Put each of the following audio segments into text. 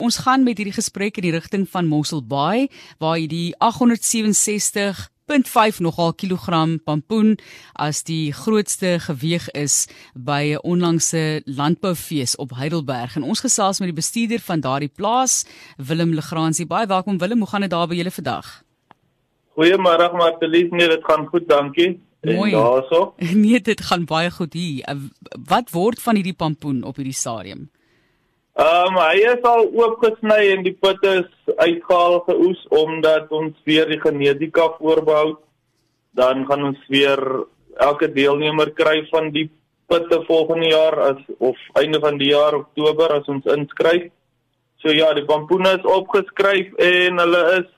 Ons gaan met hierdie gesprek in die rigting van Mossel Bay waar jy die 867 0.5 nogal kilogram pampoen as die grootste geweg is by 'n onlangse landboufees op Heidelberg. En ons gesels met die bestuurder van daardie plaas Willem Legrandsie. Baie welkom Willem. Hoe gaan dit daar by julle vandag? Goeiemôre Martelies. Nee dit gaan goed dankie. Mooi. daarso? Nee dit gaan baie goed hier. Wat word van hierdie pampoen op hierdie stadium Ehm um, hy is al oopgesny en die putte is uitgehaal geoes omdat ons weer die genetika voorbehou. Dan gaan ons weer elke deelnemer kry van die putte volgende jaar as of einde van die jaar Oktober as ons inskryf. So ja, die pampoene is opgeskryf en hulle is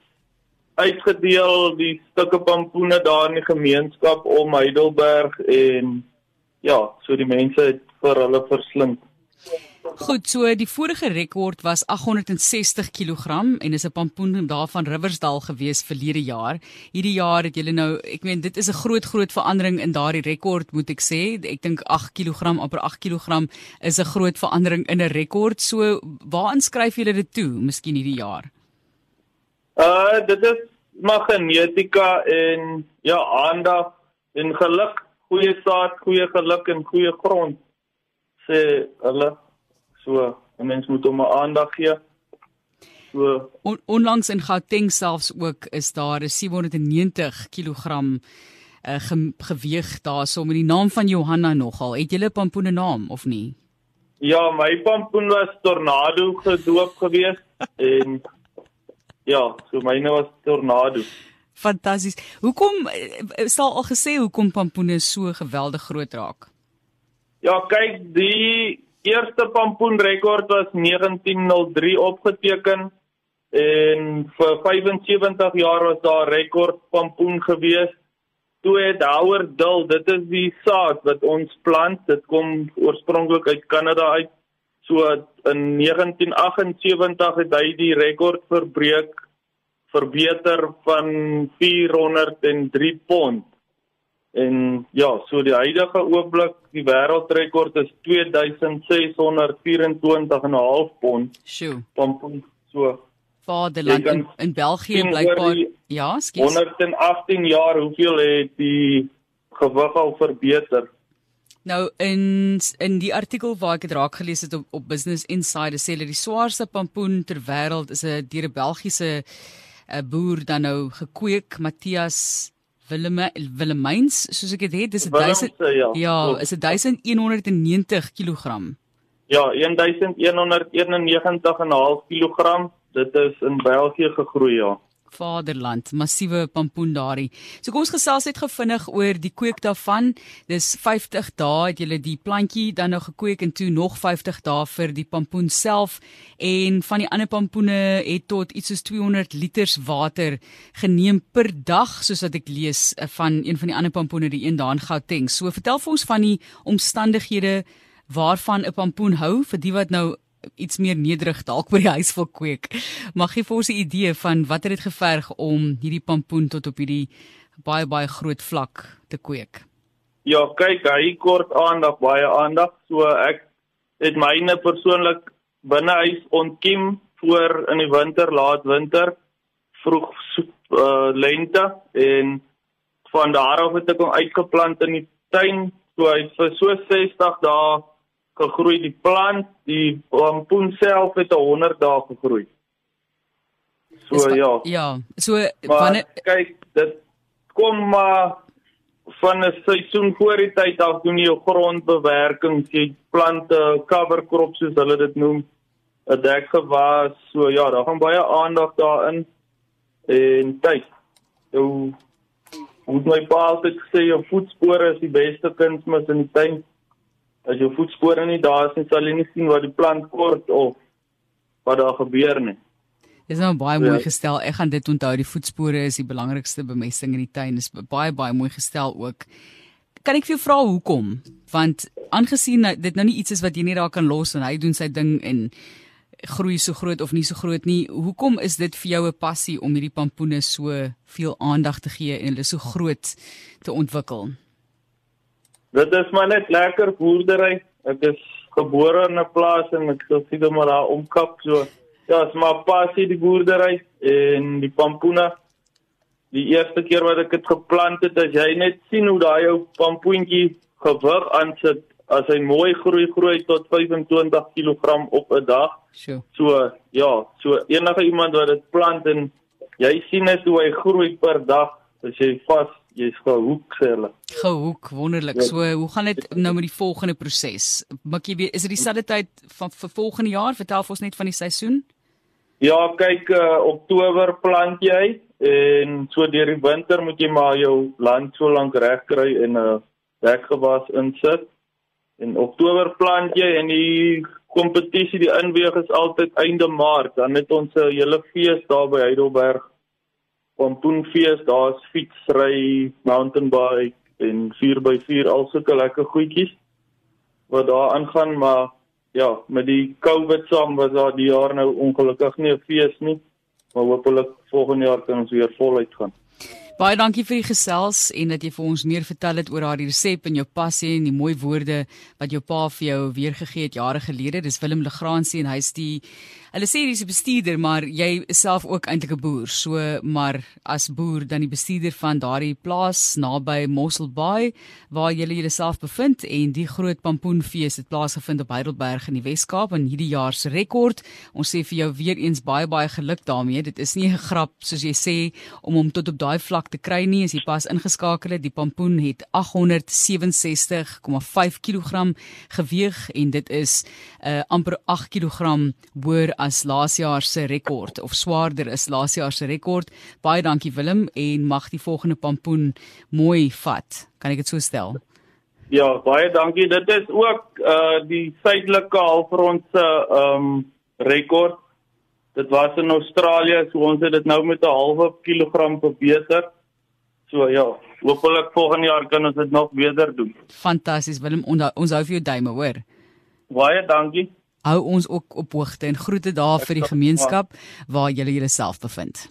uitgedeel die stukke pampoene daar in die gemeenskap om Heidelberg en ja, so die mense het vir hulle verslind. Goed, so die vorige rekord was 860 kg en is 'n pampoen daarvan Riversdal gewees verlede jaar. Hierdie jaar het julle nou, ek meen dit is 'n groot groot verandering in daardie rekord moet ek sê. Ek dink 8 kg amper 8 kg is 'n groot verandering in 'n rekord. So waar inskryf julle dit toe miskien hierdie jaar? Uh dit is maar genetika en ja, aandag en geluk, goeie saad, goeie geluk en goeie grond sê hulle So, 'n mens moet hom aandag gee. So On, onlangs in Gauteng selfs ook is daar 'n 790 kg uh, ge, geweg daar so met die naam van Johanna nogal. Het julle pampoen 'n naam of nie? Ja, my pampoen was Tornado gedoop gewees en ja, so myne was Tornado. Fantasties. Hoekom eh, sal al gesê hoekom pampoene so geweldig groot raak? Ja, kyk, die eerste pampoen rekord was 1903 opgeteken en vir 75 jaar was daar rekord pampoen gewees. Toe het Howard Dill, dit is die saad wat ons plant, dit kom oorspronklik uit Kanada uit. So in 1978 het hy die rekord verbreek verbeter van 403 pond. En ja, so die huidige oomblik, die wêreldrekord is 2624,5 pond. Sjoe. Pond so. Vaderland in, in België blykbaar ja, skies. 118 jaar, hoeveel het die gewig al verbeter? Nou in in die artikel waar ek dit raak gelees het op, op Business Insider sê hulle die swaarste pampoen ter wêreld is 'n deur 'n Belgiese 'n eh, boer dan nou gekweek Matthias Willem Willemyns, soos ek dit het, dis 1000 ja, ja is 1190 kg. Ja, 1191,5 kg. Dit is in België gegroei ja vaderland, massiewe pampoen daarin. So kom ons gesels net gevinnig oor die kweek daarvan. Dis 50 dae het jy die plantjie dan nou gekweek en toe nog 50 dae vir die pampoen self en van die ander pampoene het tot iets soos 200 liters water geneem per dag soos wat ek lees eh, van een van die ander pampoene die een daar in Gauteng. So vertel vir ons van die omstandighede waarvan 'n pampoen hou vir die wat nou iets meer nederig dalk by die huis wil kweek. Mag jy vir ons 'n idee van wat het dit geverg om hierdie pampoen tot op hierdie baie baie groot vlak te kweek? Ja, kyk, hy kort aandag, baie aandag. So ek het myne persoonlik binne huis ontkiem voor in die winter, laat winter, vroeg uh, lente en van daar af het ek hom uitgeplant in die tuin. So hy vir so 60 dae gegroei die plant, die pampoen self het 100 dae gegroei. So ja. Ja, so wanneer kyk dit kom maar van 'n seisoen voor die tyd af doen jy jou grondbewerking, jy plante cover crops soos hulle dit noem, 'n dekgewas. So ja, daar gaan baie aandag daarin en tyd. Jou moet my pa altyd sê jou voetspore is die beste kunsmis in die tuin as jou voetspore nie daar is nie, sal jy nie sien wat die plant kort of wat daar gebeur nie. Dis nou baie mooi ja. gestel. Ek gaan dit onthou. Die voetspore is die belangrikste bemesting in die tuin. Dis baie baie mooi gestel ook. Kan ek vir jou vra hoekom? Want aangesien dit nou nie iets is wat jy net daar kan los en hy doen sy ding en groei so groot of nie so groot nie. Hoekom is dit vir jou 'n passie om hierdie pampoene so veel aandag te gee en hulle so groot te ontwikkel? Dit is maar net lekker boerdery. Ek is gebore in 'n plaas en ek sou sê maar daar omkap so. Ja, is maar passie die boerdery en die pampoene. Die eerste keer wat ek dit geplant het, as jy net sien hoe daai ou pampoentjie gewig aansit, as hy mooi groei, groei tot 25 kg op 'n dag. So ja, so enige iemand wat dit plant en jy sien net hoe hy groei per dag, as jy vas jy's gehoek sê hulle. Gehoek, wonderlik. Ja. So, hoe gaan dit nou met die volgende proses? Mik jy weet, is dit dieselfde tyd van vir volgende jaar? Vertel ons net van die seisoen. Ja, kyk, uh, Oktober plant jy en so deur die winter moet jy maar jou land so lank reg kry en 'n uh, dekgewas insit. En Oktober plant jy en die kompetisie die inweeg is altyd einde Maart. Dan het ons 'n hele fees daar by Heidelberg pompoenfees, daar's fietsry, mountain bike en 4x4 al sulke lekker goedjies wat daar aangaan, maar ja, met die COVID saam was daar die jaar nou ongelukkig nie 'n fees nie, maar hopelik volgende jaar kan ons weer voluit gaan. Baie dankie vir die gesels en dat jy vir ons meer vertel het oor daardie resep en jou passie en die mooi woorde wat jou pa vir jou weergegee het jare gelede. Dis Willem Legrandsie en hy's die Hulle sê dis 'n bestuurder, maar jy is self ook eintlik 'n boer. So, maar as boer dan die bestuurder van daardie plaas naby Mossel Bay waar jy jouself bevind en die groot pampoenfees het plaasgevind op Heidelberg in die Wes-Kaap en hierdie jaar se rekord. Ons sê vir jou weer eens baie baie geluk daarmee. Dit is nie 'n grap soos jy sê om hom tot op daai vlak te kry nie. As jy pas ingeskakel het, die pampoen het 867,5 kg geweg en dit is 'n uh, amper 8 kg hoër as laas jaar se rekord of swaarder is laas jaar se rekord. Baie dankie Willem en mag die volgende pampoen mooi vat. Kan ek dit so stel? Ja, baie dankie. Dit is ook uh die suidelike halfrond se um rekord. Dit was in Australië, so ons het dit nou met 'n halwe kilogram verbeter. So ja, hopelik volgende jaar kan ons dit nog beter doen. Fantasties Willem, ons hou vir jou duime, hoor. Baie dankie hou ons ook op hoogte en groete daar vir die gemeenskap waar julle julleself bevind.